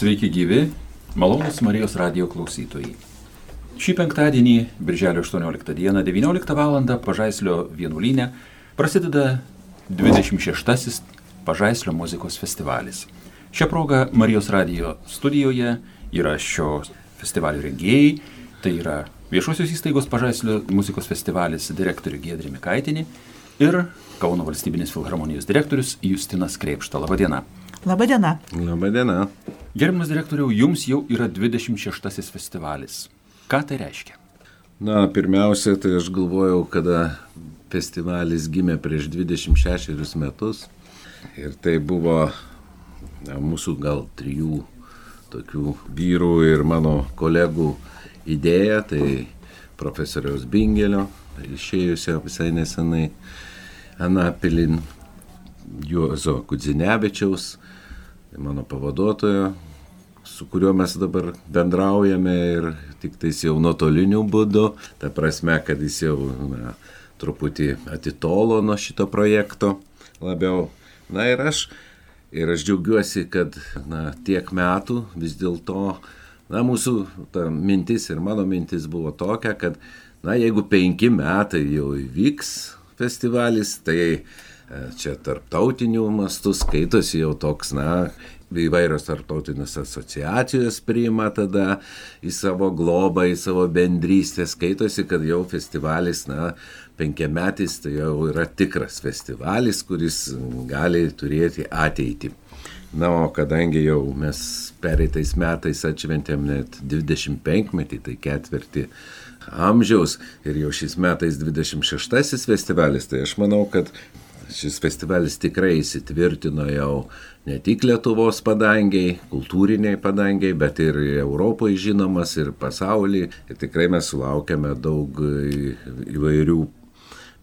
Sveiki gyvi, malonus Marijos radio klausytojai. Šį penktadienį, birželio 18 dieną, 19 val. Pažaislio vienuolynė prasideda 26-asis Pažaislio muzikos festivalis. Šią progą Marijos radio studijoje yra šio festivalio rengėjai, tai yra viešosios įstaigos Pažaislio muzikos festivalis direktorių Gedri Mikaitinį ir Kauno valstybinės filharmonijos direktorius Justinas Kreipšta. Labadiena. Labadiena. Labadiena. Gerbiamas direktoriau, jums jau yra 26-asis festivalis. Ką tai reiškia? Na, pirmiausia, tai aš galvojau, kada festivalis gimė prieš 26 metus. Ir tai buvo na, mūsų gal trijų tokių vyrų ir mano kolegų idėja, tai profesoriaus Bingelio, išėjusio visai nesenai Anapilin, Juozo Kudzinevičiaus, mano pavaduotojo, su kuriuo mes dabar bendraujame ir tik tais jau nuotoliniu būdu, ta prasme, kad jis jau na, truputį atitolo nuo šito projekto labiau. Na ir aš, ir aš džiaugiuosi, kad na, tiek metų vis dėlto, na, mūsų ta mintis ir mano mintis buvo tokia, kad, na, jeigu penki metai jau įvyks festivalis, tai čia tarptautinių mastų skaitosi jau toks, na, įvairios tarptautinės asociacijos priima tada į savo globą, į savo bendrystę, skaitosi, kad jau festivalis, na, penkiametis tai jau yra tikras festivalis, kuris gali turėti ateitį. Na, o kadangi jau mes pereitais metais atšventėm net 25 metį, tai ketvirtį amžiaus ir jau šiais metais 26 festivalis, tai aš manau, kad šis festivalis tikrai įsitvirtino jau ne tik Lietuvos padangiai, kultūriniai padangiai, bet ir Europoje žinomas, ir pasaulyje. Ir tikrai mes sulaukėme daug įvairių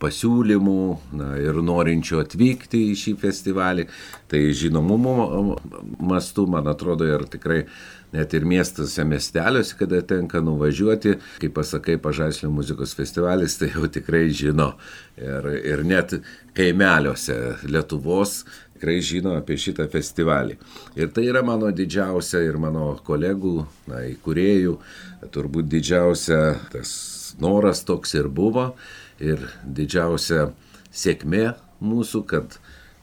pasiūlymų na, ir norinčių atvykti į šį festivalį. Tai žinomumo mastu, man atrodo, ir tikrai net ir miestuose, miesteliuose, kada tenka nuvažiuoti, kai pasakai Pažaislio muzikos festivalis, tai jau tikrai žino. Ir, ir net kaimeliuose Lietuvos tikrai žino apie šitą festivalį. Ir tai yra mano didžiausia ir mano kolegų, na, įkūrėjų, turbūt didžiausia tas noras toks ir buvo ir didžiausia sėkmė mūsų, kad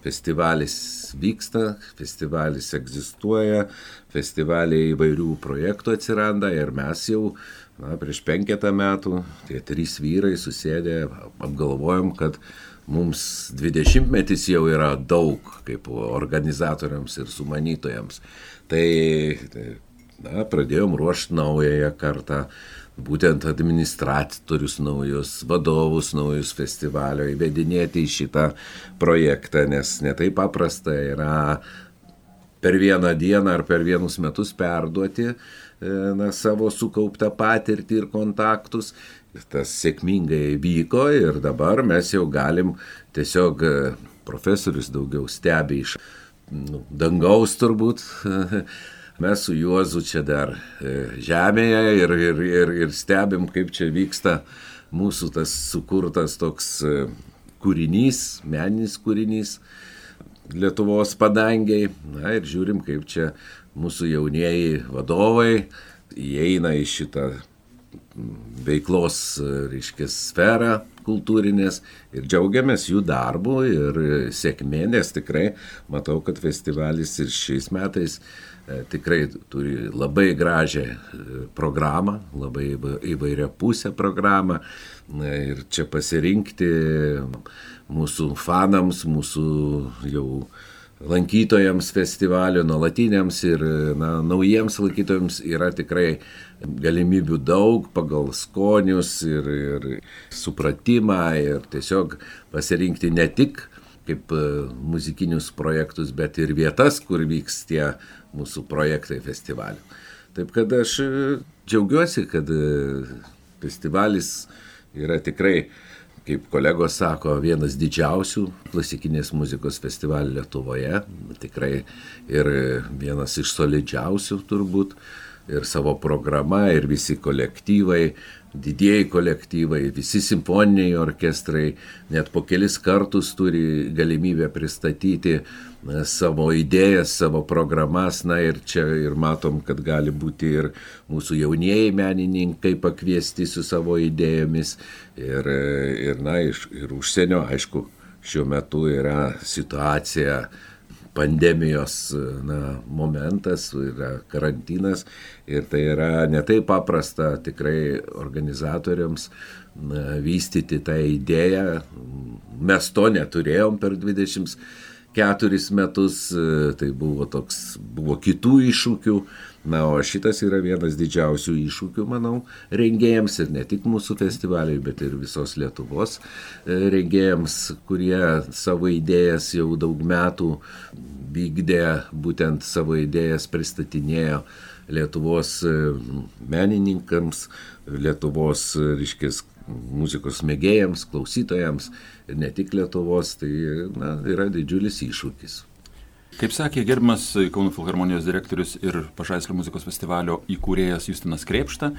festivalis vyksta, festivalis egzistuoja, festivaliai įvairių projektų atsiranda ir mes jau na, prieš penketą metų tie trys vyrai susėdė, apgalvojom, kad mums 20 metis jau yra daug kaip organizatoriams ir sumanytojams. Tai na, pradėjom ruošti naująją kartą, būtent administratorius naujus, vadovus naujus festivalio įvedinėti į šitą projektą, nes netai paprasta yra per vieną dieną ar per vienus metus perduoti e, na, savo sukauptą patirtį ir kontaktus. Tas sėkmingai vyko ir dabar mes jau galim tiesiog e, profesorius daugiau stebi iš nu, dangaus turbūt mes su Juozu čia dar e, žemėje ir, ir, ir, ir stebim, kaip čia vyksta mūsų tas sukurtas toks e, kūrinys, meninis kūrinys Lietuvos padangiai. Na ir žiūrim, kaip čia mūsų jaunieji vadovai įeina į šitą veiklos, reiškia, sferą kultūrinės ir džiaugiamės jų darbu ir sėkmė, nes tikrai matau, kad festivalis ir šiais metais E, tikrai turi labai gražią e, programą, labai įvairią pusę programą. Ir čia pasirinkti mūsų fanams, mūsų jau lankytojams festivalio, nuolatiniams ir na, naujiems lankytojams yra tikrai galimybių daug pagal skonius ir, ir supratimą ir tiesiog pasirinkti ne tik kaip e, muzikinius projektus, bet ir vietas, kur vyks tie mūsų projektai festivalių. Taip kad aš e, džiaugiuosi, kad e, festivalis yra tikrai, kaip kolegos sako, vienas didžiausių klasikinės muzikos festivalių Lietuvoje, tikrai ir vienas iš solidžiausių turbūt. Ir savo programa, ir visi kolektyvai, didieji kolektyvai, visi simfoniniai orkestrai net po kelis kartus turi galimybę pristatyti savo idėjas, savo programas, na ir čia ir matom, kad gali būti ir mūsų jaunieji menininkai pakviesti su savo idėjomis. Ir, ir na, iš, ir užsienio, aišku, šiuo metu yra situacija pandemijos na, momentas, yra karantinas ir tai yra netai paprasta tikrai organizatoriams na, vystyti tą idėją. Mes to neturėjom per 20 keturis metus, tai buvo toks, buvo kitų iššūkių, na, o šitas yra vienas didžiausių iššūkių, manau, rengėjams ir ne tik mūsų festivaliai, bet ir visos Lietuvos e, rengėjams, kurie savo idėjas jau daug metų vykdė, būtent savo idėjas pristatinėjo Lietuvos e, menininkams, Lietuvos, reiškės, muzikos mėgėjams, klausytojams ir ne tik Lietuvos, tai na, yra didžiulis iššūkis. Kaip sakė gerbimas Kauno Filharmonijos direktorius ir Pažaislio muzikos festivalio įkūrėjas Justinas Krepšta,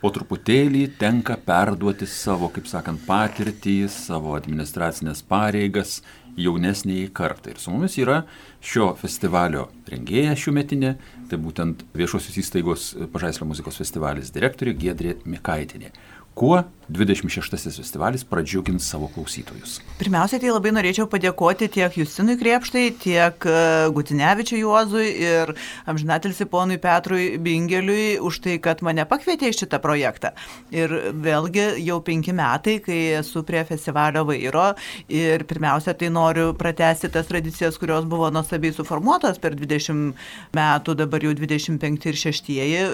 po truputėlį tenka perduoti savo, kaip sakant, patirtį, savo administracinės pareigas jaunesniai kartai. Ir su mumis yra šio festivalio rengėja šiuometinė, tai būtent viešosios įstaigos Pažaislio muzikos festivalis direktorė Gedrė Mikaitinė. Kuo 26 festivalis pradžiugins savo klausytojus. Pirmiausia, tai labai norėčiau padėkoti tiek Justinui Kriepštai, tiek e, Gutinevičiui Juozui ir amžinatilsi ponui Petrui Bingeliui už tai, kad mane pakvietė į šitą projektą. Ir vėlgi jau penki metai, kai esu prie festivalio vairo ir pirmiausia, tai noriu pratesti tas tradicijas, kurios buvo nuostabiai suformuotos per 20 metų, dabar jau 25 ir 6 e,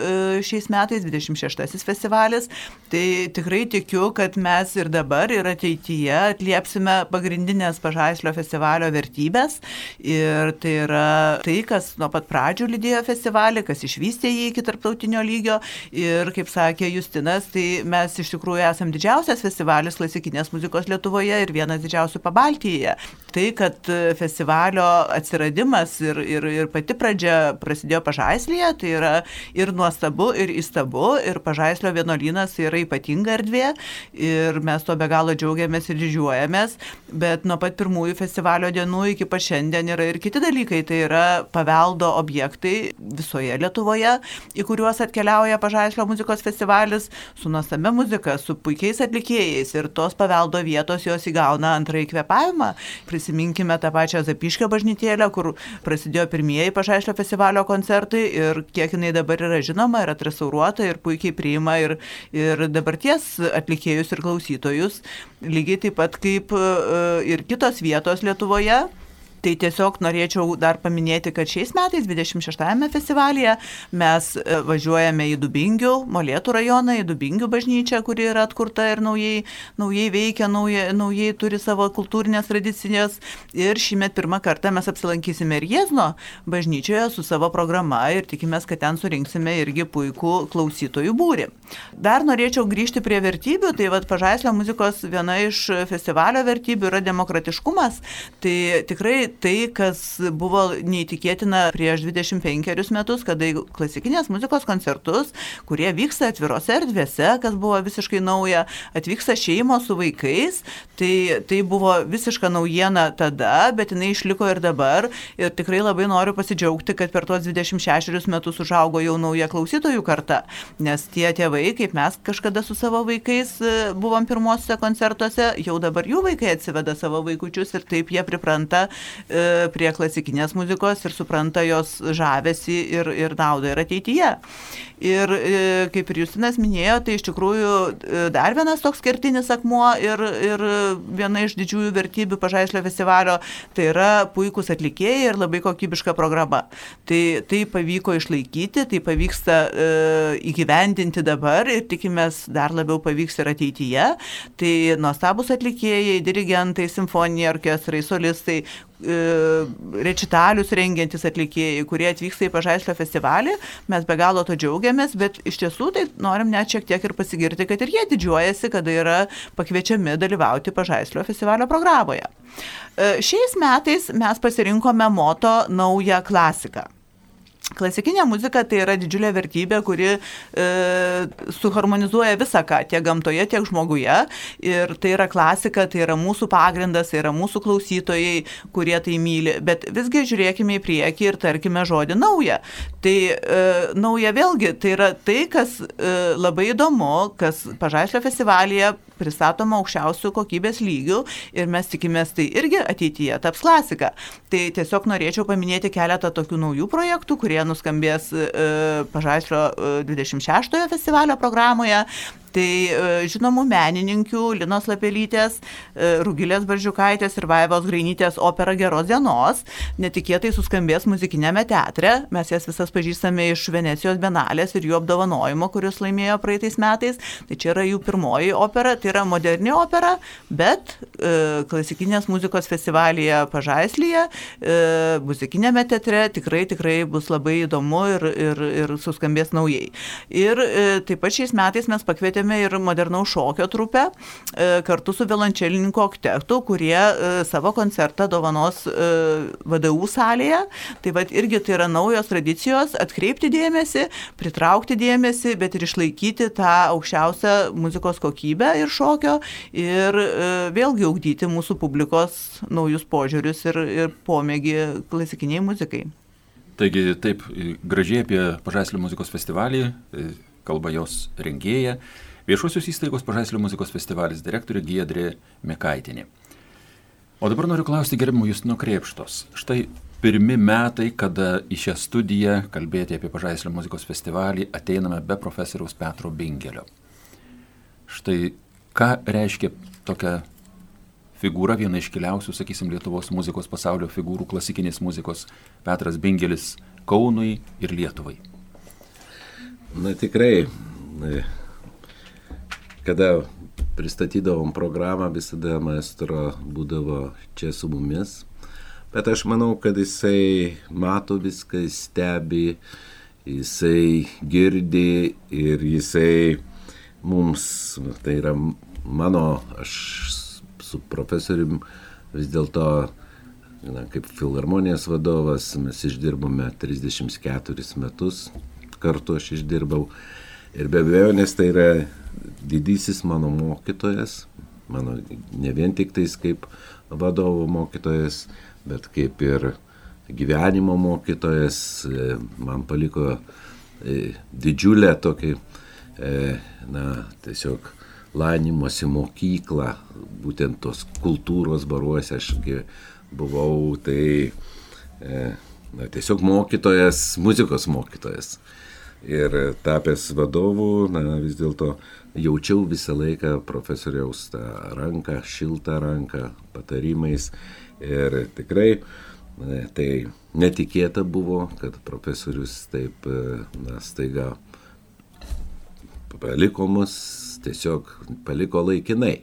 šiais metais, 26 festivalis. Tai tikrai tik tikiu, kad mes ir dabar, ir ateityje atliepsime pagrindinės pažaislio festivalio vertybės. Ir tai yra tai, kas nuo pat pradžių lydėjo festivalį, kas išvystė jį iki tarptautinio lygio. Ir kaip sakė Justinas, tai mes iš tikrųjų esame didžiausias festivalis klasikinės muzikos Lietuvoje ir vienas didžiausių pabaltyje. Tai, kad festivalio atsiradimas ir, ir, ir pati pradžia prasidėjo pažaislyje, tai yra ir nuostabu, ir įstabu, ir pažaislio vienuolynas yra ypatinga erdvė, ir mes to be galo džiaugiamės ir didžiuojamės, bet nuo pat pirmųjų festivalio dienų iki pa šiandien yra ir kiti dalykai, tai yra paveldo objektai visoje Lietuvoje, į kuriuos atkeliauja Pažaislio muzikos festivalis su nuostabia muzika, su puikiais atlikėjais ir tos paveldo vietos jos įgauna antrąjį kvepavimą. Prisiminkime tą pačią Zapiškio bažnytėlę, kur prasidėjo pirmieji Pažaislio festivalio koncertai ir kiek jinai dabar yra žinoma ir atrestauruota ir puikiai priima ir, ir dabarties atlikėjus ir klausytojus, lygiai taip pat kaip e, ir kitos vietos Lietuvoje. Tai tiesiog norėčiau dar paminėti, kad šiais metais 26-ame festivalyje mes e, važiuojame į Dubingių, Molėtų rajoną, į Dubingių bažnyčią, kuri yra atkurta ir naujai, naujai veikia, naujai, naujai turi savo kultūrinės tradicinės. Ir šįmet pirmą kartą mes apsilankysime ir Jėzno bažnyčioje su savo programa ir tikimės, kad ten surinksime irgi puikų klausytojų būrį. Dar norėčiau grįžti prie vertybių, tai vad pažaislio muzikos viena iš festivalio vertybių yra demokratiškumas. Tai tikrai tai, kas buvo neįtikėtina prieš 25 metus, kada klasikinės muzikos koncertus, kurie vyksta atvirose erdvėse, kas buvo visiškai nauja, atvyksta šeimos su vaikais, tai, tai buvo visiška naujiena tada, bet jinai išliko ir dabar. Ir tikrai labai noriu pasidžiaugti, kad per tuos 26 metus užaugo jau nauja klausytojų karta, nes tie tėvai, kaip mes kažkada su savo vaikais e, buvom pirmosiuose koncertuose, jau dabar jų vaikai atsiveda savo vaikučius ir taip jie pripranta prie klasikinės muzikos ir supranta jos žavesi ir, ir naudą ir ateityje. Ir e, kaip ir Justinas minėjo, tai iš tikrųjų e, dar vienas toks kertinis akmuo ir, ir viena iš didžiųjų vertybių pažaislio festivalio, tai yra puikūs atlikėjai ir labai kokybiška programa. Tai, tai pavyko išlaikyti, tai pavyksta e, įgyvendinti dabar ir tikimės dar labiau pavyks ir ateityje. Tai nuostabus atlikėjai, dirigentai, simfoniniai orkestrai, solistai, e, rečitalius rengiantis atlikėjai, kurie atvyksta į pažaislio festivalį, mes be galo to džiaugiamės džiaugiamės, bet iš tiesų tai norim net šiek tiek ir pasigirti, kad ir jie didžiuojasi, kada yra pakviečiami dalyvauti Pažaislio festivalio programoje. E, šiais metais mes pasirinkome moto naują klasiką. Klasikinė muzika tai yra didžiulė vertybė, kuri e, suharmonizuoja visą ką, tiek gamtoje, tiek žmoguje. Ir tai yra klasika, tai yra mūsų pagrindas, tai yra mūsų klausytojai, kurie tai myli. Bet visgi žiūrėkime į priekį ir tarkime žodį naują. Tai e, nauja vėlgi, tai yra tai, kas e, labai įdomu, kas Pažaislio festivalyje pristatoma aukščiausių kokybės lygių ir mes tikimės tai irgi ateityje taps klasika. Tai tiesiog norėčiau paminėti keletą tokių naujų projektų, kurie kurie nuskambės e, Pažaislio 26 e, festivalio programoje. Tai e, žinomų menininkių Linos Lapelytės, e, Rugilės Baržiukaitės ir Vaivos Grainytės opera Geros dienos netikėtai suskambės muzikinėme teatre. Mes jas visas pažįstame iš Venecijos benalės ir jų apdovanojimo, kuris laimėjo praeitais metais. Tai čia yra jų pirmoji opera, tai yra moderni opera, bet e, klasikinės muzikos festivalyje Pažaislyje, e, muzikinėme teatre tikrai tikrai bus labai įdomu ir, ir, ir suskambės naujai. Ir e, taip pat šiais metais mes pakvietėme pakvietėme ir modernaus šokio trupę e, kartu su violončelininku oktektu, kurie e, savo koncertą dovanos e, VDU salėje. Tai vad irgi tai yra naujos tradicijos atkreipti dėmesį, pritraukti dėmesį, bet ir išlaikyti tą aukščiausią muzikos kokybę ir šokio ir vėlgi augdyti mūsų publikos naujus požiūrius ir, ir pomėgį klasikiniai muzikai. Taigi taip gražiai apie Pažaslio muzikos festivalį kalba jos rengėja. Viešosios įstaigos Pažaislio muzikos festivalis direktorė Giedrė Mekaitinė. O dabar noriu klausti gerbimo Justino Krepštos. Štai pirmi metai, kada į šią studiją kalbėti apie Pažaislio muzikos festivalį ateiname be profesoriaus Petro Bingelio. Štai ką reiškia tokia figūra, viena iškiliausių, sakysim, Lietuvos muzikos pasaulio figūrų, klasikinės muzikos Petras Bingelis Kaunui ir Lietuvai. Na tikrai, kada pristatydavom programą, visada maestro būdavo čia su mumis. Bet aš manau, kad jisai mato viską, stebi, jisai girdi ir jisai mums, tai yra mano, aš su profesorium vis dėlto, kaip filharmonijos vadovas, mes išdirbome 34 metus kartu aš išdirbau. Ir be abejo, nes tai yra didysis mano mokytojas, mano ne vien tik tais kaip vadovo mokytojas, bet kaip ir gyvenimo mokytojas, e, man paliko e, didžiulę tokį, e, na, tiesiog laimimosi mokyklą, būtent tos kultūros baruose aš buvau, tai na, tiesiog mokytojas, muzikos mokytojas ir tapęs vadovu, na, vis dėlto jaučiau visą laiką profesoriaus tą ranką, šiltą ranką, patarimais. Ir tikrai tai netikėta buvo, kad profesorius taip, na, staiga paliko mus, tiesiog paliko laikinai.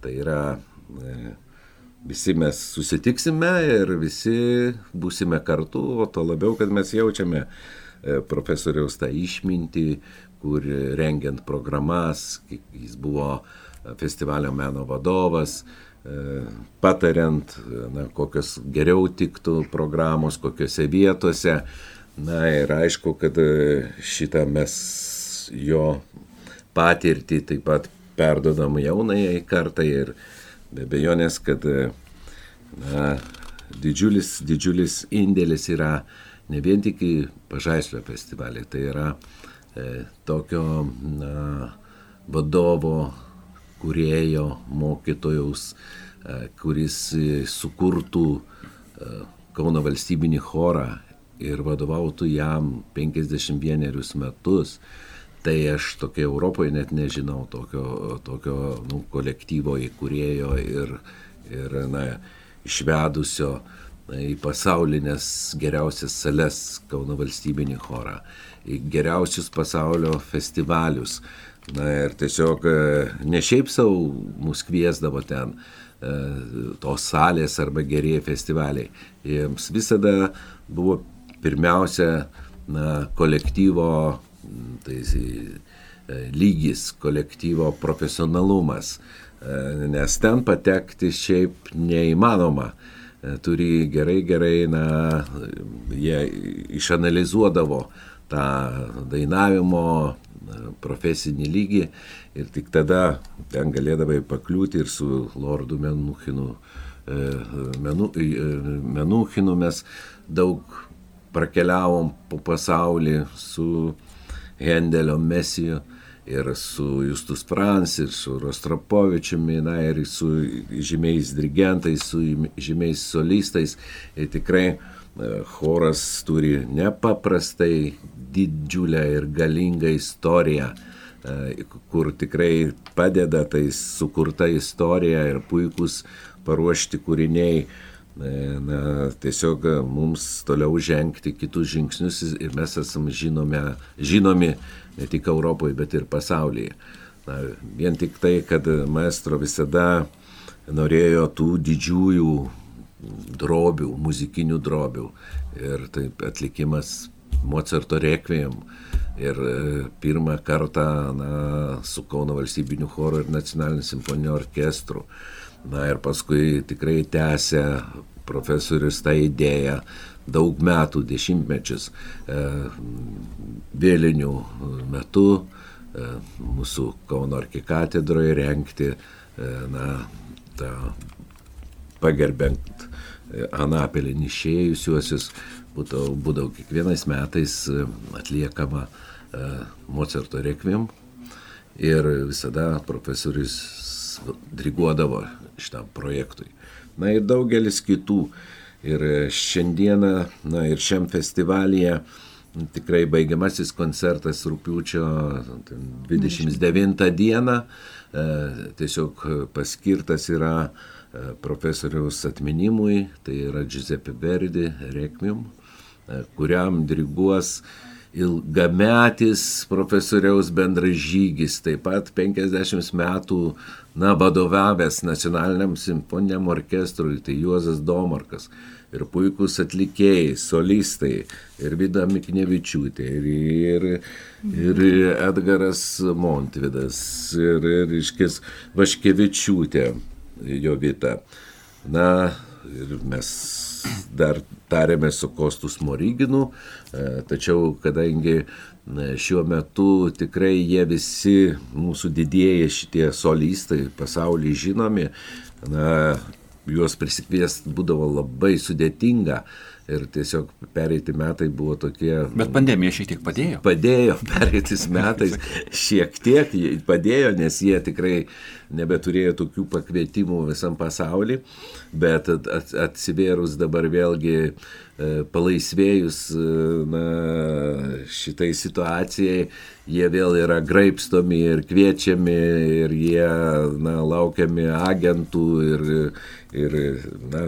Tai yra, visi mes susitiksime ir visi būsime kartu, o to labiau, kad mes jaučiame E, profesoriaus tą išmintį, kur rengiant programas, jis buvo festivalio meno vadovas, e, patariant, na, kokios geriau tiktų programos, kokiuose vietose. Na ir aišku, kad šitą mes jo patirtį taip pat perdodam jaunai kartai ir be bejonės, kad na, didžiulis, didžiulis indėlis yra ne vien tik į Pažaislio festivalį, tai yra e, tokio na, vadovo, kurėjo, mokytojaus, e, kuris sukurtų e, Kauno valstybinį chorą ir vadovautų jam 51 metus. Tai aš tokio Europoje net nežinau tokio, tokio nu, kolektyvo įkūrėjo ir, ir na, išvedusio uh, į pasaulinės geriausias sales Kauno valstybinį chorą, į geriausius pasaulio festivalius. Na ir tiesiog e, ne šiaip savo mus kviesdavo ten e, tos salės arba gerieji festivaliai. Jiems visada buvo pirmiausia na, kolektyvo tai, e, lygis, kolektyvo profesionalumas, nes ten patekti šiaip neįmanoma turi gerai, gerai, na, jie išanalizuodavo tą dainavimo profesinį lygį ir tik tada ten galėdavai pakliūti ir su Lordu Menuchinu, menu, Menuchinu mes daug prakeliavom po pasaulį su Hendelio Mesiju ir su Justus Frans, ir su Rostropovičiumi, na ir su žymiais dirigentais, su žymiais solistais. Ir tikrai e, choras turi nepaprastai didžiulę ir galingą istoriją, e, kur tikrai padeda tai sukurta istorija ir puikus paruošti kūriniai na, tiesiog mums toliau žengti kitus žingsnius ir mes esame žinome, žinomi ne tik Europoje, bet ir pasaulyje. Na, vien tik tai, kad maestro visada norėjo tų didžiųjų drobių, muzikinių drobių. Ir taip atlikimas Mozarto rekvijam. Ir e, pirmą kartą na, su Kauno valstybiniu choru ir nacionaliniu simfoniniu orkestru. Na ir paskui tikrai tęsė profesorius tą idėją daug metų, dešimtmečius e, vėlinių metu e, mūsų Kauno arkikatedroje renkti, e, na, tą pagerbent Anapelį išėjusiuosius, būdavo, būdavo kiekvienais metais atliekama Mozarto rekviem ir visada profesorius diriguodavo šitam projektui. Na ir daugelis kitų. Ir šiandieną, na ir šiam festivalyje tikrai baigiamasis koncertas rūpiučio 29 dieną e, tiesiog paskirtas yra e, profesoriaus atminimui, tai yra Giuseppe Verdi Requiem, e, kuriam diriguos ilgametis profesoriaus bendražygis, taip pat 50 metų na, vadovavęs nacionaliniam simfoniniam orkestrui, tai Juozas Domarkas. Ir puikūs atlikėjai, solistai, ir Vida Miknevičiūtė, ir, ir, ir Edgaras Montvidas, ir, ir iškės Vaškevičiūtė, jo Vita. Na, ir mes dar tarėme su Kostus Moryginu, e, tačiau kadangi šiuo metu tikrai jie visi mūsų didieji šitie solistai pasaulyje žinomi, na, juos prisikviesti būdavo labai sudėtinga, Ir tiesiog pereiti metai buvo tokie. Bet pandemija šiek tiek padėjo. Padėjo, pereitais metais šiek tiek padėjo, nes jie tikrai nebeturėjo tokių pakvietimų visam pasauliu, bet atsivėrus dabar vėlgi e, palaisvėjus e, na, šitai situacijai, jie vėl yra graipstomi ir kviečiami ir jie na, laukiami agentų ir, ir na,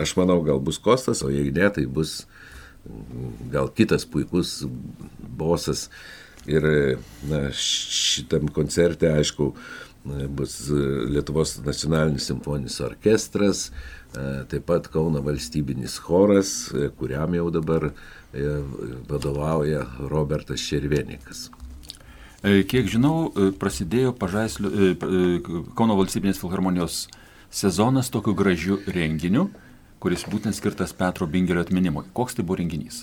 aš manau, gal bus Kostas, o jei ne, tai bus gal kitas puikus bosas. Ir na, šitam koncerte, aišku, bus e, Lietuvos nacionalinis simfoninis orkestras, e, taip pat Kauno valstybinis choras, e, kuriam jau dabar vadovauja Robertas Šervenikas. Kiek žinau, prasidėjo pažaislio, Kauno valstybinės filharmonijos sezonas tokiu gražiu renginiu, kuris būtent skirtas Petro Bingelio atminimui. Koks tai buvo renginys?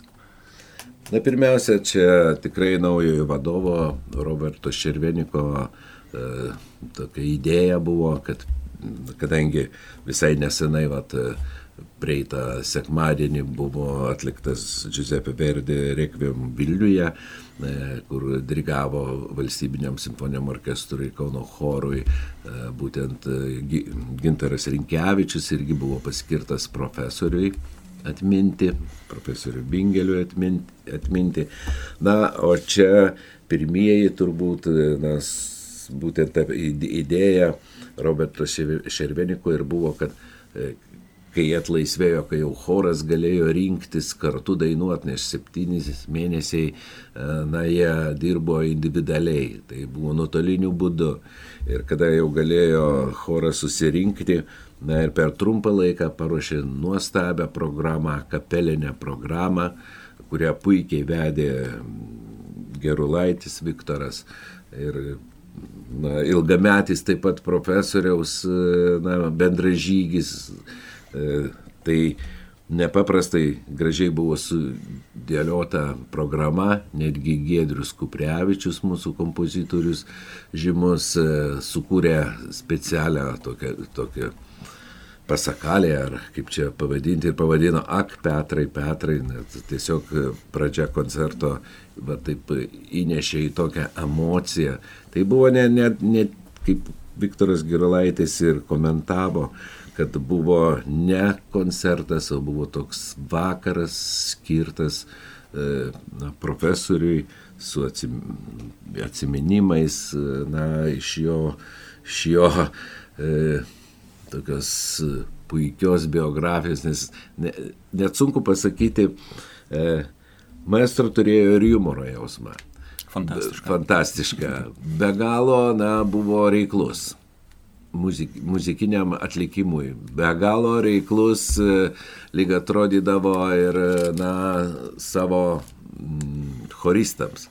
Na pirmiausia, čia tikrai naujojo vadovo Roberto Šerveniko uh, E, tokia idėja buvo, kad kadangi visai nesenai, vat, prieitą sekmadienį buvo atliktas Giuseppe Verdi Requiem Vilniuje, e, kur dirigavo valstybiniam simfoniniam orkestrui Kauno chorui, e, būtent Gintaras Rinkevičius irgi buvo paskirtas profesoriui atminti, profesoriui Bingeliui atminti, atminti. Na, o čia pirmieji turbūt, na, būtent ta idėja Roberto Šerveniko ir buvo, kad e, kai atlaisvėjo, kai jau choras galėjo rinktis kartu dainuoti, nes septynis mėnesiai, e, na, jie dirbo individualiai, tai buvo nuotoliniu būdu. Ir kada jau galėjo choras susirinkti, na ir per trumpą laiką paruošė nuostabią programą, kapelinę programą, kurią puikiai vedė Gerulaitis Viktoras. Ir na, ilgametis taip pat profesoriaus na, bendražygis, e, Tai nepaprastai gražiai buvo sudėliota programa, netgi Gedrius Kuprevičius, mūsų kompozitorius žymus, e, sukūrė specialią tokią, tokią pasakalė, ar kaip čia pavadinti, ir pavadino Ak Petrai, Petrai, net tiesiog pradžia koncerto va, taip įnešė į tokią emociją. Tai buvo ne, ne, ne kaip Viktoras Girolaitis ir komentavo, kad buvo ne koncertas, o buvo toks vakaras skirtas e, na, profesoriui su atsiminimais na, iš jo, iš jo e, tokios puikios biografijos, nes ne, net sunku pasakyti, e, maestro turėjo ir humoro jausmą. Fantastiška. Fantastiška. Be galo, na, buvo reiklus muzik, muzikiniam atlikimui. Be galo reiklus, e, lyg atrodydavo ir, e, na, savo mm, choristams.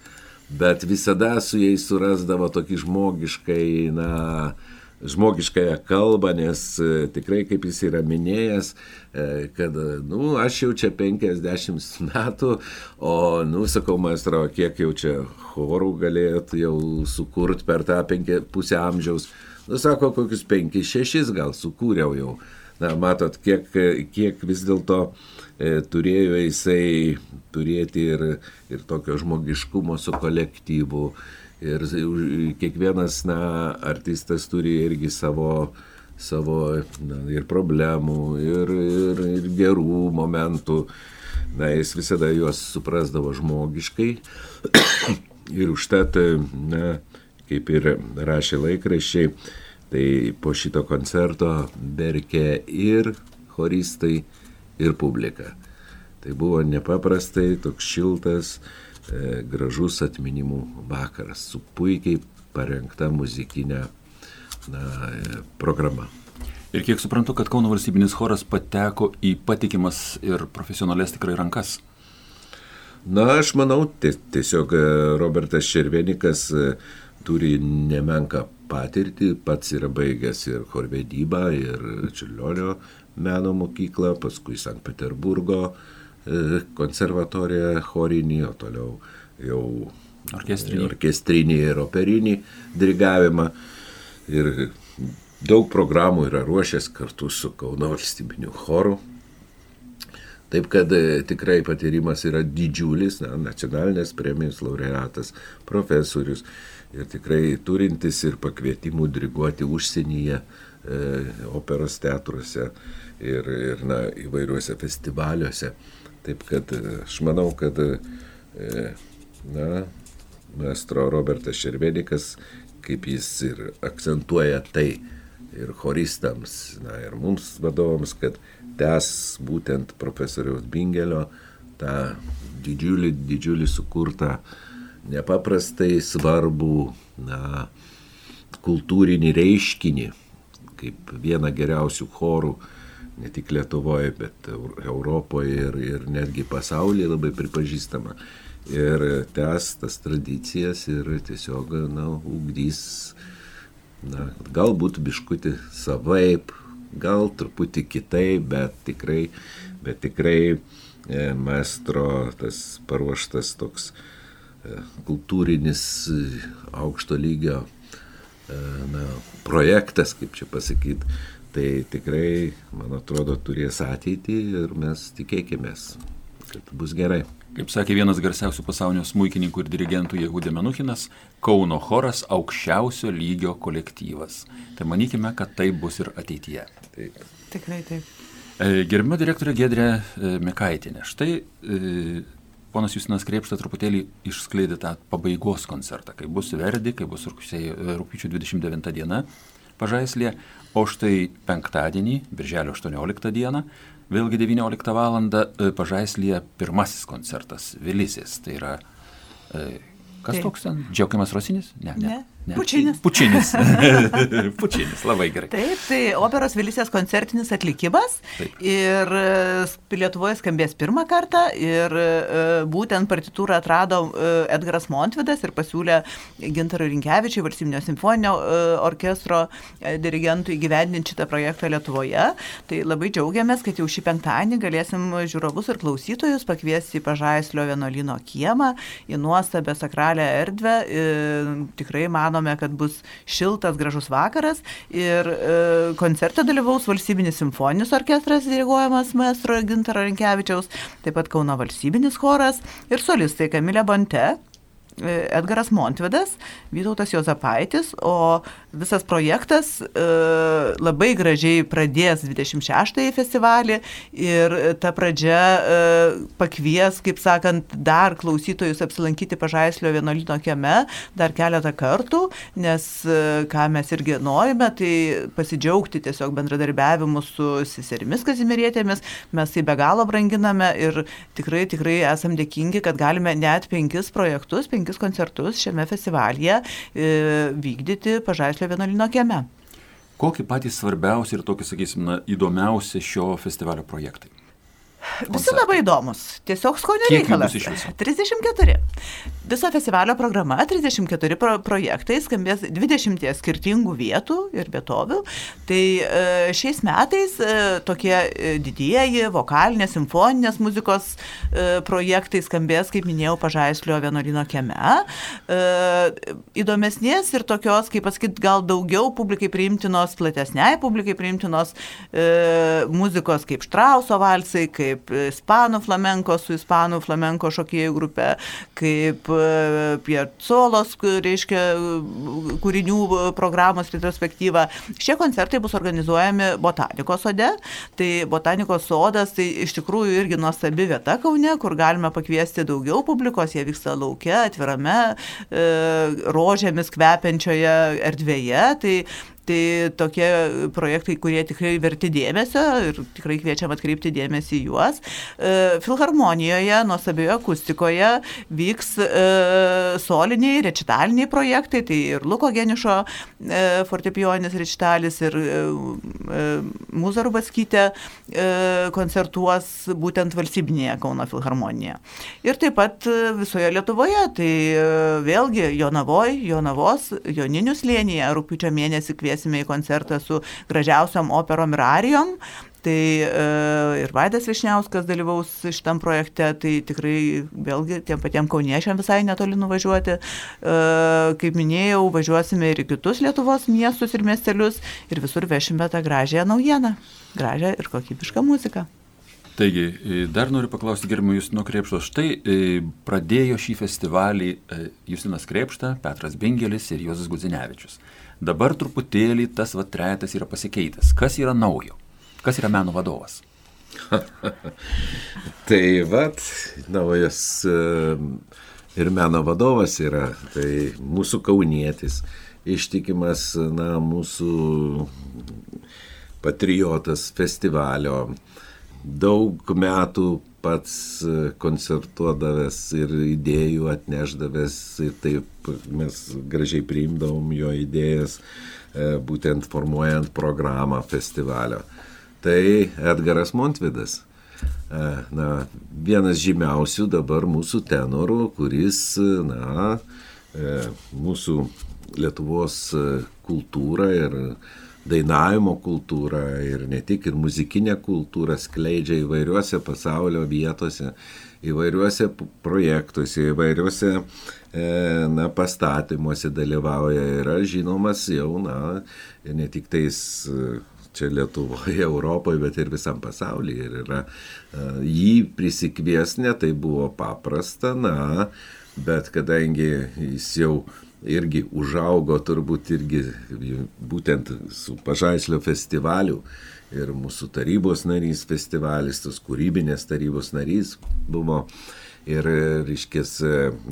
Bet visada su jais surasdavo tokį žmogiškai, na, žmogiškąją kalbą, nes e, tikrai, kaip jis yra minėjęs, kad, nu, aš jau čia 50 metų, o, nu, sakau, maestro, kiek jau čia chorų galėtų jau sukurti per tą penkia, pusę amžiaus. Nu, sako, kokius penkis, šešis gal sukūriau jau. Na, matot, kiek, kiek vis dėlto e, turėjo jisai turėti ir, ir tokio žmogiškumo su kolektyvu. Ir kiekvienas, na, artistas turi irgi savo, savo na, ir problemų, ir, ir, ir gerų momentų. Na, jis visada juos suprasdavo žmogiškai. ir užtat, na, kaip ir rašė laikraščiai, tai po šito koncerto verkė ir choristai, ir publika. Tai buvo nepaprastai toks šiltas, e, gražus atminimų vakaras su puikiai parengta muzikinė na, e, programa. Ir kiek suprantu, kad Kauno valstybinis choras pateko į patikimas ir profesionales tikrai rankas. Na, aš manau, tiesiog e, Robertas Červenikas e, turi nemenką patirtį, pats yra baigęs ir chorvedybą, ir Čiurlionio meno mokyklą, paskui Sankt Peterburgo e, konservatoriją chorinį, o toliau jau orkestrinį, orkestrinį ir operinį dirigavimą. Ir daug programų yra ruošęs kartu su Kauno valstybiniu choru. Taip kad e, tikrai patyrimas yra didžiulis, na, nacionalinės premijos laureatas, profesorius ir tikrai turintis ir pakvietimų diriguoti užsienyje, e, operos teatruose ir, ir na, įvairiuose festivaliuose. Taip kad e, aš manau, kad e, na, maestro Robertas Šervedikas, kaip jis ir akcentuoja tai ir choristams, na, ir mums vadovams, kad tęs būtent profesoriaus Bingelio tą didžiulį, didžiulį sukurtą nepaprastai svarbų na, kultūrinį reiškinį, kaip vieną geriausių chorų, ne tik Lietuvoje, bet Europoje ir, ir netgi pasaulyje labai pripažįstama. Ir tęs tas tradicijas ir tiesiog, na, ugdys, na, galbūt biškuti savaip, gal truputį kitaip, bet tikrai, bet tikrai e, maestro tas paruoštas toks kultūrinis e, aukšto lygio e, na, projektas, kaip čia pasakyti, tai tikrai, man atrodo, turės ateitį ir mes tikėkime, kad bus gerai. Kaip sakė vienas garsiausių pasaulio smūkininkų ir dirigentų Jehudė Menuchinas, Kauno choras aukščiausio lygio kolektyvas. Tai manykime, kad tai bus ir ateityje. Taip. Tikrai taip. E, gerbimo direktorė Gedrė Mikaitinė. Štai ponas Justinas Krėpšta truputėlį išskleidė tą pabaigos koncertą, kai bus Verdi, kai bus rūpiučio 29 diena pažaislė, o štai penktadienį, birželio 18 dieną, vėlgi 19 val. Pažaislėje pirmasis koncertas Vilisės. Tai yra, e, kas tai. toks ten? Džiaugiamas Rosinis? Ne. ne. Ne, Pučinis. Pučinis. Pučinis, labai gerai. Taip, tai operos Vilysės koncertinis atlikimas. Taip. Ir e, Lietuvoje skambės pirmą kartą. Ir e, būtent partitūrą atrado e, Edgaras Montvidas ir pasiūlė Gintarui Rinkevičiui, Valstybinio simfoninio orkestro dirigentui įgyvendinti šitą projektą Lietuvoje. Tai labai džiaugiamės, kad jau šį penktadienį galėsim žiūrovus ir klausytojus pakviesti į Pažaislio vienuolino kiemą, į nuostabę sakralę erdvę. Tikrai manome, kad bus šiltas, gražus vakaras ir e, koncerte dalyvaus valstybinis simfoninis orkestras diriguojamas maestro Gintaro Rinkevičiaus, taip pat Kauno valstybinis choras ir solistai Kamilė Bonte. E, Edgaras Montvidas, Vytautas Jozapaitis, o visas projektas e, labai gražiai pradės 26-ąjį festivalį ir ta pradžia e, pakvies, kaip sakant, dar klausytojus apsilankyti Pažaislio vienuolino kieme dar keletą kartų, nes ką mes irgi norime, tai pasidžiaugti tiesiog bendradarbiavimu su seserimis kazimirietėmis, mes tai be galo branginame ir tikrai, tikrai esam dėkingi, kad galime net penkis projektus, penkis koncertus šiame festivalyje e, vykdyti Pažaislio vienuolino kieme. Kokie patys svarbiausi ir tokie, sakysim, na, įdomiausi šio festivalio projektai? Visi labai įdomus. Tiesiog skonio reikalas. bus iš viso? 34. Viso festivalio programa 34 pro projektai skambės 20 skirtingų vietų ir vietovių. Tai e, šiais metais e, tokie e, didieji vokalinės, simfoninės muzikos projektai skambės, kaip minėjau, Pažaislio vienuolino kieme. Įdomesnės ir tokios, kaip pasakyti, gal daugiau publikai priimtinos, platesniai publikai priimtinos muzikos kaip Štrauso valsai, kaip ispanų flamenko su ispanų flamenko šokėjų grupe, kaip e, Piazzolos, reiškia, kūrinių programos retrospektyva. Šie koncertai bus organizuojami Botanikos sode. Tai Botanikos sodas tai iš tikrųjų irgi nuostabi vieta Kaune, kur galime pakviesti daugiau publikos. Jie vyksta laukia, atvirame, e, rožėmis kvepiančioje erdvėje. Tai Tai tokie projektai, kurie tikrai verti dėmesio ir tikrai kviečiam atkreipti dėmesį juos. E, Filharmonijoje, nuostabioje akustikoje vyks e, soliniai, rečitaliniai projektai, tai ir Luko Genišo e, fortepijonis rečitalis ir Mūzarų Baskytė e, koncertuos būtent valstybinėje Kauno Filharmonijoje. Ir taip pat visoje Lietuvoje, tai vėlgi Jonavoj, Jonavos, Joninių slėnyje rūpiučio mėnesį kviesime į koncertą su gražiausiam operom ir arijom. Tai e, ir Vaidas Višniauskas dalyvaus šitam projekte, tai tikrai vėlgi tiem patiem kauniečiam visai netoli nuvažiuoti. E, kaip minėjau, važiuosime ir į kitus Lietuvos miestus ir miestelius ir visur vešime tą gražią naujieną, gražią ir kokybišką muziką. Taigi, e, dar noriu paklausti gerbimo Justino Krepšto. Štai e, pradėjo šį festivalį e, Justinas Krepšta, Petras Bingelis ir Jozas Gudzinevičius. Dabar truputėlį tas va trejetas yra pasikeitęs. Kas yra naujo? Kas yra meno vadovas? Tai vad, naujas e, ir meno vadovas yra, tai mūsų kaunietis, ištikimas, na, mūsų patriotas festivalio, daug metų pats e, koncertuodavęs ir idėjų atneždavęs ir taip mes gražiai priimdavom jo idėjas, e, būtent formuojant programą festivalio. Tai Edgaras Montvidas. E, Na, vienas žymiausių dabar mūsų tenorų, kuris, na, mūsų Lietuvos kultūrą ir dainavimo kultūrą ir ne tik ir muzikinę kultūrą skleidžia įvairiuose pasaulio vietose, įvairiuose projektuose, įvairiuose e, na, pastatymuose dalyvauja yra žinomas jau, na, ne tik tais e, čia Lietuvoje, Europoje, bet ir visam pasaulyje. Ir yra e, jį prisikvies, ne tai buvo paprasta, na, bet kadangi jis jau irgi užaugo turbūt irgi būtent su Pažaislio festivaliu ir mūsų tarybos narys festivalis, tas kūrybinės tarybos narys buvo ir, reiškės,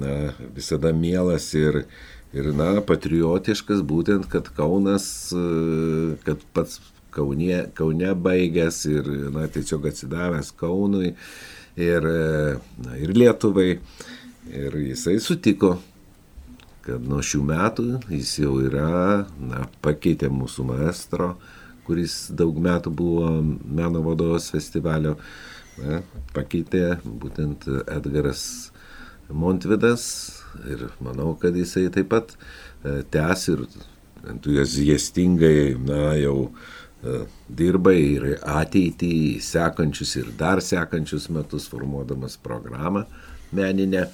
na, visada mielas ir, ir, na, patriotiškas, būtent, kad Kaunas, kad pats Kaune, Kaune baigęs ir, na, tiesiog atsidavęs Kaunui ir, na, ir Lietuvai. Ir jisai sutiko kad nuo šių metų jis jau yra, na, pakeitė mūsų maestro, kuris daug metų buvo meno vadovas festivalio, na, pakeitė būtent Edgaras Montvidas ir manau, kad jisai taip pat e, tęs ir entuziastingai, na, jau e, dirba ir ateitį, sekančius ir dar sekančius metus formuodamas programą meninę.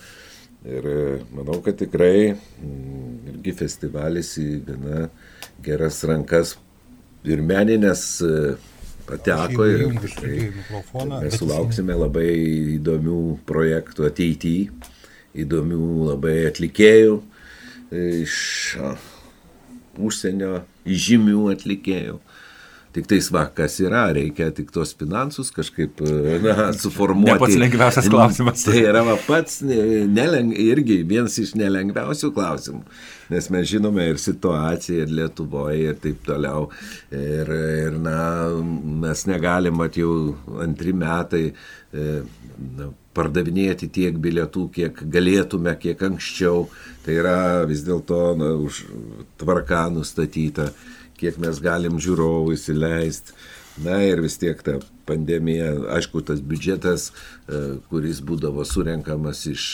Ir e, manau, kad tikrai mm, irgi festivalis į gana geras rankas ir meninės pateko ir tikrai mes sulauksime labai įdomių projektų ateityje įdomių labai atlikėjų iš užsienio žymių atlikėjų. Tik tais va, kas yra, reikia tik tos finansus kažkaip na, suformuoti. Ne pats lengviausias klausimas. Tai yra va, pats neleng, irgi vienas iš nelengviausių klausimų, nes mes žinome ir situaciją, ir Lietuvoje, ir taip toliau. Ir, ir na, mes negalim, at jau antri metai, e, na, pardavinėti tiek bilietų, kiek galėtume, kiek anksčiau. Tai yra vis dėlto už tvarką nustatyta kiek mes galim žiūrovų įsileisti. Na ir vis tiek ta pandemija, aišku, tas biudžetas, e, kuris būdavo surenkamas iš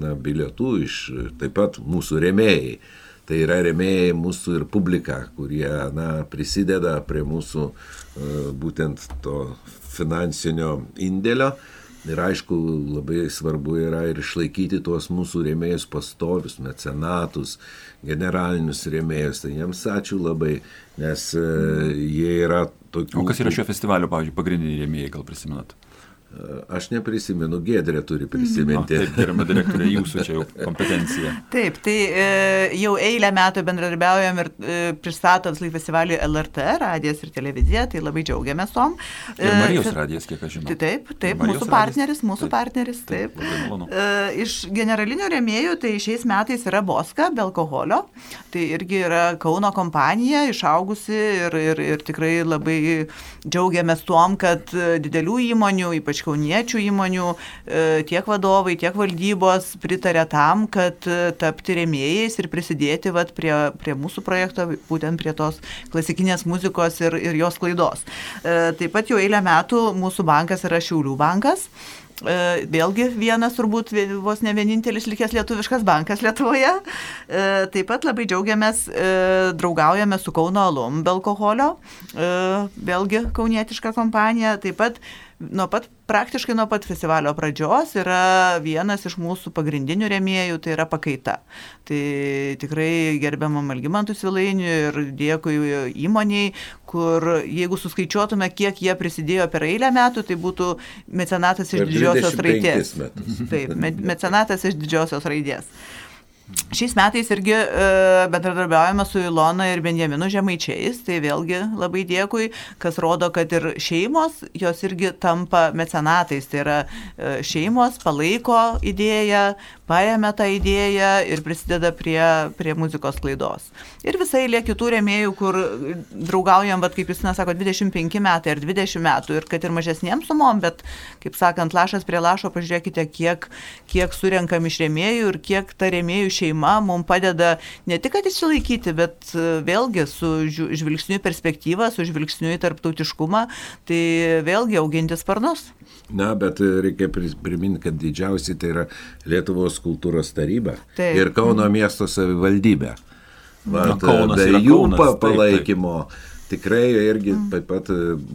na, bilietų, iš taip pat mūsų remėjai. Tai yra remėjai mūsų ir publika, kurie na, prisideda prie mūsų e, būtent to finansinio indėlio. Ir aišku, labai svarbu yra ir išlaikyti tuos mūsų rėmėjus pastovius, mecenatus, generalinius rėmėjus. Tai jiems ačiū labai, nes e, jie yra tokių... O kas yra šio festivalio, pavyzdžiui, pagrindiniai rėmėjai, gal prisimenat? Aš neprisimenu, Gedrė turi prisiminti. O, taip, gerama direktorė, jūsų čia jau kompetencija. Taip, tai e, jau eilę metų bendradarbiaujam ir e, pristatom Slaik festivalį LRT, radijas ir televizija, tai labai džiaugiamės tom. E, ir Marijos radijas, kiek aš žinau. Tai taip, taip, mūsų partneris, radijas, mūsų taip, partneris, taip. taip e, iš generalinių rėmėjų, tai šiais metais yra Boska, be alkoholio. Tai irgi yra Kauno kompanija, išaugusi ir, ir, ir tikrai labai džiaugiamės tuom, kad didelių įmonių, ypač kauniečių įmonių e, tiek vadovai, tiek valdybos pritarė tam, kad e, tapti rėmėjais ir prisidėti vat, prie, prie mūsų projekto, būtent prie tos klasikinės muzikos ir, ir jos klaidos. E, taip pat jau eilę metų mūsų bankas yra Šiaulių bankas. Vėlgi vienas turbūt vos ne vienintelis likęs lietuviškas bankas Lietuvoje. Taip pat labai džiaugiamės, draugaujame su Kauno Alum be alkoholio, vėlgi kaunietiška kompanija. Taip pat nuo pat, praktiškai nuo pat festivalio pradžios yra vienas iš mūsų pagrindinių rėmėjų, tai yra pakaita. Tai tikrai gerbiamam Algimantui Svilainiui ir dėkui įmoniai, kur jeigu suskaičiuotume, kiek jie prisidėjo per eilę metų, tai būtų mecenatas iš didžiosios raidės. Taip, mecenatas iš didžiosios raidės. Šiais metais irgi e, bendradarbiaujame su Ilona ir Benjaminu Žemaičiais, tai vėlgi labai dėkui, kas rodo, kad ir šeimos, jos irgi tampa mecenatais, tai yra e, šeimos palaiko idėją, paėmė tą idėją ir prisideda prie, prie muzikos klaidos. Ir visai lė kitų rėmėjų, kur draugaujam, bet kaip jūs nesako, 25 metai ar 20 metų ir kad ir mažesniem sumom, bet, kaip sakant, lašas prie lašo, pažiūrėkite, kiek, kiek surenkam iš rėmėjų ir kiek ta rėmėjų šeima mums padeda ne tik, kad išsilaikyti, bet vėlgi su žvilgsniu perspektyvą, su žvilgsniu į tarptautiškumą, tai vėlgi auginti sparnus. Na, bet reikia priminti, kad didžiausiai tai yra Lietuvos kultūros taryba taip. ir Kauno miesto savivaldybė. Vat, Na, be jų Kaunas, palaikymo. Taip, taip tikrai irgi mm. taip pat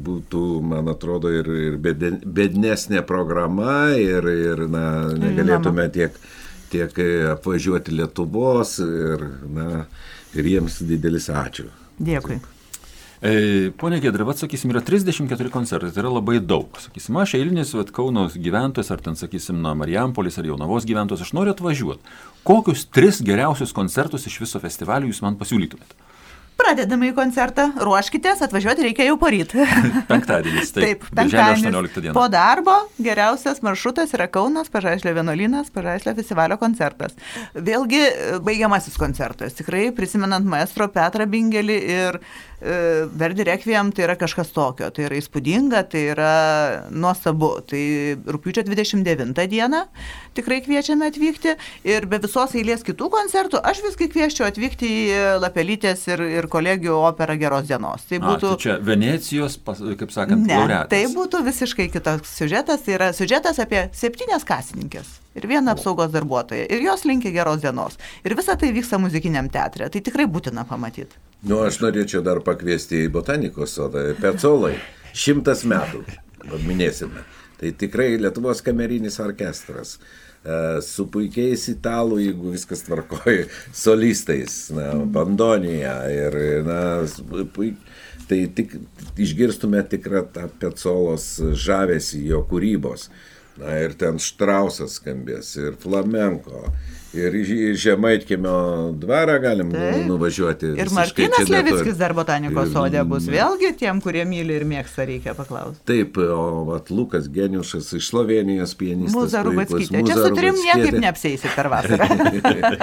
būtų, man atrodo, ir, ir bednesnė programa ir, ir na, negalėtume tiek, tiek apvažiuoti Lietuvos ir, na, ir jiems didelis ačiū. Dėkui. Taip. E, pone Gedra, vat, sakysim, yra 34 koncertai, tai yra labai daug. Sakysim, aš eilinis vat, Kauno gyventojas, ar ten, sakysim, na, Marijampolis ar Jaunavos gyventojas, aš noriu atvažiuoti. Kokius tris geriausius koncertus iš viso festivalio jūs man pasiūlytumėte? Pradedame į koncertą, ruoškitės, atvažiuoti reikia jau poryt. Penktadienis, taip. Taip, penktadienis. 18 dieną. Po darbo geriausias maršrutas yra Kaunas, Pažaislio vienuolynas, Pažaislio festivalio koncertas. Vėlgi e, baigiamasis koncertas. Tikrai prisimenant maestro Petrą Bingelį ir e, Verdi Requiem, tai yra kažkas tokio. Tai yra įspūdinga, tai yra nuostabu. Tai rūpiučio 29 dieną tikrai kviečiame atvykti ir be visos eilės kitų koncertų aš visgi kvieščiau atvykti į Lapelytės ir, ir kolegijų operą Geros dienos. Tai A, būtų... tai čia Venecijos, kaip sakant, Ne, laureatas. tai būtų visiškai kitoks siužetas. Tai yra siužetas apie septynias kasininkės ir vieną apsaugos darbuotoją. Ir jos linkia geros dienos. Ir visa tai vyksta muzikiniam teatre. Tai tikrai būtina pamatyti. Nu, aš norėčiau dar pakviesti į botanikos sodą. Pecolai, šimtas metų, minėsime. Tai tikrai Lietuvos kamerinis orkestras. E, Su puikiais italų, jeigu viskas tvarkoja, solistais, na, bandonija ir, na, s- puik, tai tik išgirstume tikrą tą Pecolos žavesį jo kūrybos. Na ir ten Štrausas skambės, ir flamenko, ir į Žemaitkėmio dvarą galim Taip. nuvažiuoti. Ir Martinas. Levickis dar botanikos Ir- sodė bus. Vėlgi tiem, kurie myli ir mėgsta, reikia paklausti. Taip, o vat, Lukas Geniušas iš Slovenijos pianistas. Mūza Rubackytė. Čia su trim niekaip neapsėsi per vasarą.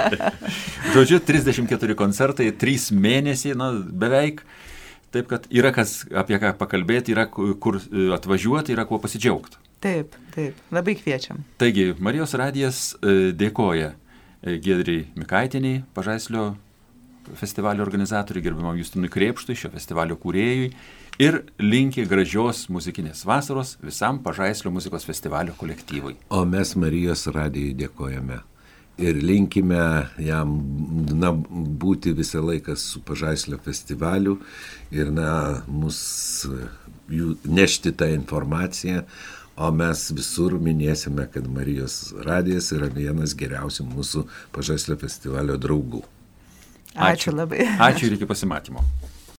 Žodžiu, 34 koncertai, 3 mėnesiai, na, beveik. Taip, kad yra kas apie ką pakalbėti, yra ku- kur e, atvažiuoti, yra kuo pasidžiaugti. Taip, taip. Labai kviečiam. Taigi, Marijos radijas e, dėkoja e, Gedriai Mikaitiniai, Pažaislio festivalio organizatoriui, gerbimam Justinui Krepštui, šio festivalio kūrėjui ir linki gražios muzikinės vasaros visam Pažaislio muzikos festivalio kolektyvui. O mes Marijos radijai dėkojame. Ir linkime jam na, būti visą laiką su Pažaislio festivaliu ir na, mus jų, nešti tą informaciją. O mes visur minėsime, kad Marijos radijas yra vienas geriausių mūsų Pažaislio festivalio draugų. Ačiū labai. Ačiū ir iki pasimatymo.